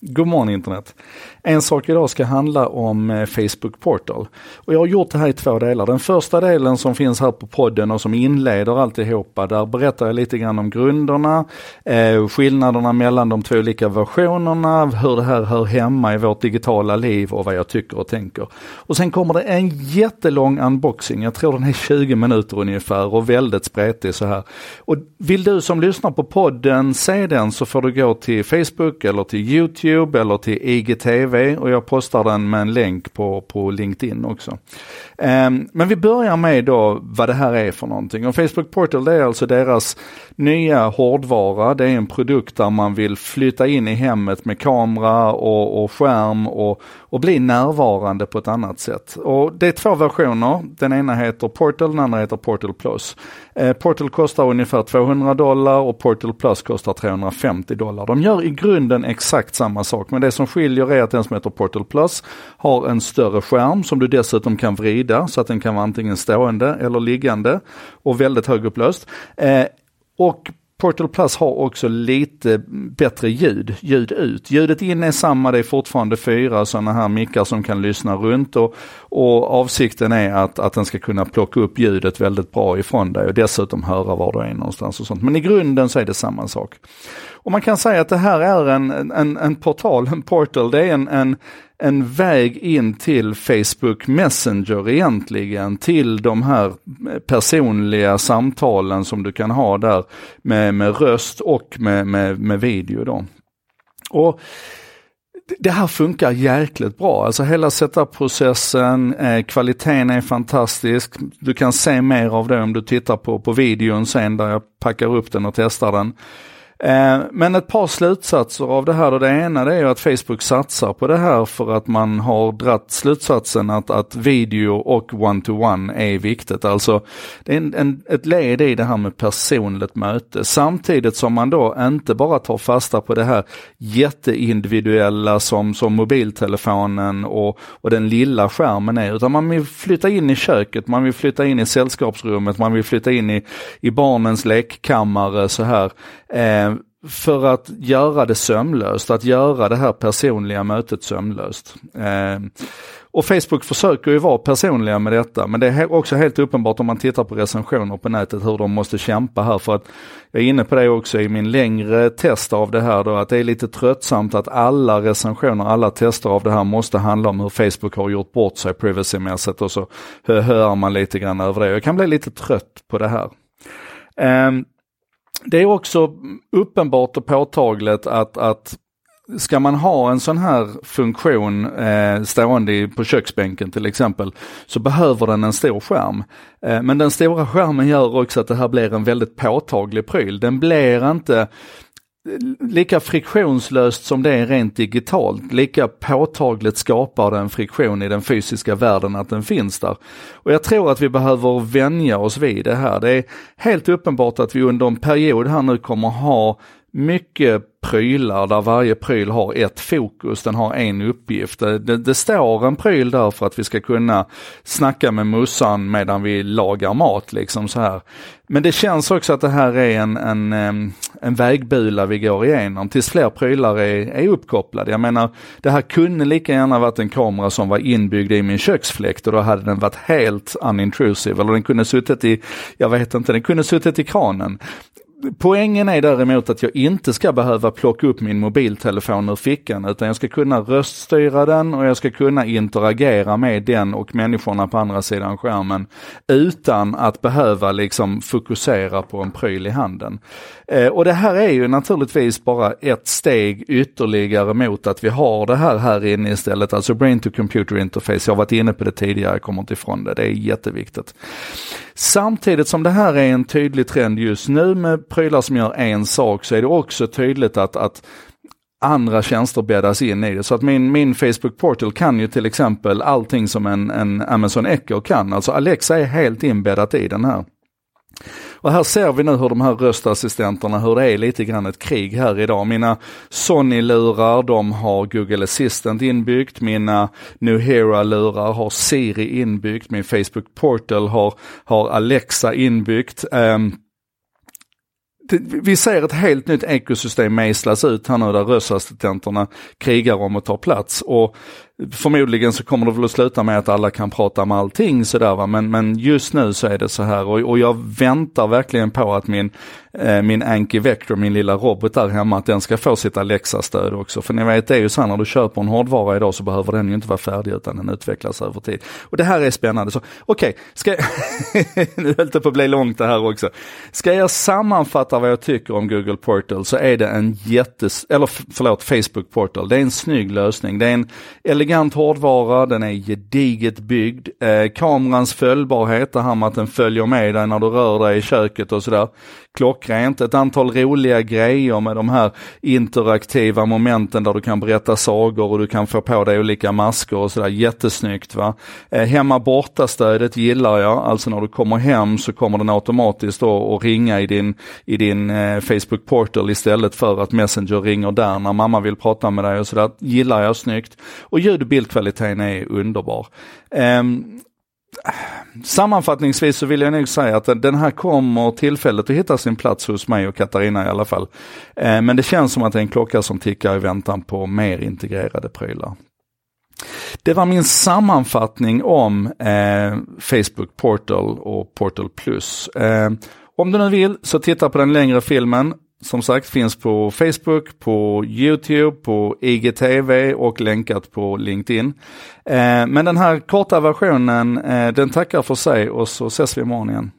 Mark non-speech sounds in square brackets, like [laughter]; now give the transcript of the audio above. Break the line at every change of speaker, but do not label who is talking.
God morgon internet! En sak idag ska handla om eh, Facebook Portal. Och jag har gjort det här i två delar. Den första delen som finns här på podden och som inleder alltihopa, där berättar jag lite grann om grunderna, eh, skillnaderna mellan de två olika versionerna, hur det här hör hemma i vårt digitala liv och vad jag tycker och tänker. Och sen kommer det en jättelång unboxing, jag tror den är 20 minuter ungefär och väldigt spretig så här. Och vill du som lyssnar på podden se den så får du gå till Facebook eller till Youtube Youtube eller till IGTV och jag postar den med en länk på, på LinkedIn också. Ehm, men vi börjar med då vad det här är för någonting. Och Facebook Portal det är alltså deras nya hårdvara. Det är en produkt där man vill flytta in i hemmet med kamera och, och skärm och, och bli närvarande på ett annat sätt. Och det är två versioner. Den ena heter Portal, den andra heter Portal Plus. Eh, Portal kostar ungefär 200 dollar och Portal Plus kostar 350 dollar. De gör i grunden exakt samma sak, men det som skiljer är att den som heter Portal Plus har en större skärm som du dessutom kan vrida så att den kan vara antingen stående eller liggande och väldigt högupplöst. Eh, och Portal Plus har också lite bättre ljud, ljud ut. Ljudet in är samma, det är fortfarande fyra sådana här mickar som kan lyssna runt och, och avsikten är att, att den ska kunna plocka upp ljudet väldigt bra ifrån dig och dessutom höra var du är någonstans och sånt. Men i grunden så är det samma sak. Och man kan säga att det här är en, en, en portal, en portal, det är en, en, en väg in till Facebook Messenger egentligen, till de här personliga samtalen som du kan ha där med, med röst och med, med, med video då. Och det här funkar jäkligt bra. Alltså hela setup-processen, eh, kvaliteten är fantastisk. Du kan se mer av det om du tittar på, på videon sen där jag packar upp den och testar den. Eh, men ett par slutsatser av det här och det ena det är att Facebook satsar på det här för att man har dratt slutsatsen att, att video och one-to-one -one är viktigt. Alltså det är en, en, ett led i det här med personligt möte samtidigt som man då inte bara tar fasta på det här jätteindividuella som, som mobiltelefonen och, och den lilla skärmen är utan man vill flytta in i köket, man vill flytta in i sällskapsrummet, man vill flytta in i, i barnens lekkammare så här. Eh, för att göra det sömlöst, att göra det här personliga mötet sömlöst. Eh, och Facebook försöker ju vara personliga med detta, men det är också helt uppenbart om man tittar på recensioner på nätet hur de måste kämpa här för att jag är inne på det också i min längre test av det här då, att det är lite tröttsamt att alla recensioner, alla tester av det här måste handla om hur Facebook har gjort bort sig privacymässigt och så hör man lite grann över det. Jag kan bli lite trött på det här. Um, det är också uppenbart och påtagligt att, att ska man ha en sån här funktion eh, stående på köksbänken till exempel, så behöver den en stor skärm. Eh, men den stora skärmen gör också att det här blir en väldigt påtaglig pryl. Den blir inte lika friktionslöst som det är rent digitalt, lika påtagligt skapar den friktion i den fysiska världen att den finns där. Och jag tror att vi behöver vänja oss vid det här. Det är helt uppenbart att vi under en period här nu kommer ha mycket prylar där varje pryl har ett fokus, den har en uppgift. Det, det, står en pryl där för att vi ska kunna snacka med mussan medan vi lagar mat liksom så här. Men det känns också att det här är en, en, en vägbula vi går igenom tills fler prylar är, är uppkopplade. Jag menar, det här kunde lika gärna varit en kamera som var inbyggd i min köksfläkt och då hade den varit helt unintrusive. Eller den kunde suttit i, jag vet inte, den kunde suttit i kranen. Poängen är däremot att jag inte ska behöva plocka upp min mobiltelefon ur fickan utan jag ska kunna röststyra den och jag ska kunna interagera med den och människorna på andra sidan skärmen utan att behöva liksom fokusera på en pryl i handen. Eh, och det här är ju naturligtvis bara ett steg ytterligare mot att vi har det här här inne istället, alltså brain to computer interface. Jag har varit inne på det tidigare, jag kommer inte ifrån det, det är jätteviktigt. Samtidigt som det här är en tydlig trend just nu med prylar som gör en sak så är det också tydligt att, att andra tjänster bäddas in i det. Så att min, min Facebook Portal kan ju till exempel allting som en, en Amazon Echo kan. Alltså Alexa är helt inbäddat i den här. Och här ser vi nu hur de här röstassistenterna, hur det är lite grann ett krig här idag. Mina Sony-lurar, de har Google Assistant inbyggt. Mina Nuhera-lurar har Siri inbyggt. Min Facebook Portal har, har Alexa inbyggt. Um, vi ser ett helt nytt ekosystem mejslas ut här nu där röstassistenterna krigar om att ta plats. Och Förmodligen så kommer det väl att sluta med att alla kan prata med allting sådär va, men, men just nu så är det så här och, och jag väntar verkligen på att min, eh, min Anki Vector, min lilla robot där hemma, att den ska få sitt Alexa-stöd också. För ni vet, det är ju så här när du köper en hårdvara idag så behöver den ju inte vara färdig utan den utvecklas över tid. Och det här är spännande. Så okej, okay, ska jag, [laughs] nu höll det på att bli långt det här också. Ska jag sammanfatta vad jag tycker om Google Portal så är det en jättes, eller förlåt, Facebook Portal. Det är en snygg lösning. Det är en elegant hårdvara, den är gediget byggd. Eh, kamerans följbarhet, det här med att den följer med dig när du rör dig i köket och sådär. Klockrent, ett antal roliga grejer med de här interaktiva momenten där du kan berätta sagor och du kan få på dig olika masker och sådär. Jättesnyggt va. Eh, hemma borta-stödet gillar jag, alltså när du kommer hem så kommer den automatiskt då att ringa i din, i din eh, Facebook Portal istället för att Messenger ringer där när mamma vill prata med dig och sådär. Gillar jag snyggt. Och ljud och bildkvaliteten är underbar. Um, Sammanfattningsvis så vill jag nog säga att den här kommer tillfället att hitta sin plats hos mig och Katarina i alla fall. Ehm, men det känns som att det är en klocka som tickar i väntan på mer integrerade prylar. Det var min sammanfattning om eh, Facebook Portal och Portal Plus. Eh, om du nu vill så titta på den längre filmen som sagt finns på Facebook, på Youtube, på IGTV och länkat på LinkedIn. Eh, men den här korta versionen, eh, den tackar för sig och så ses vi imorgon igen.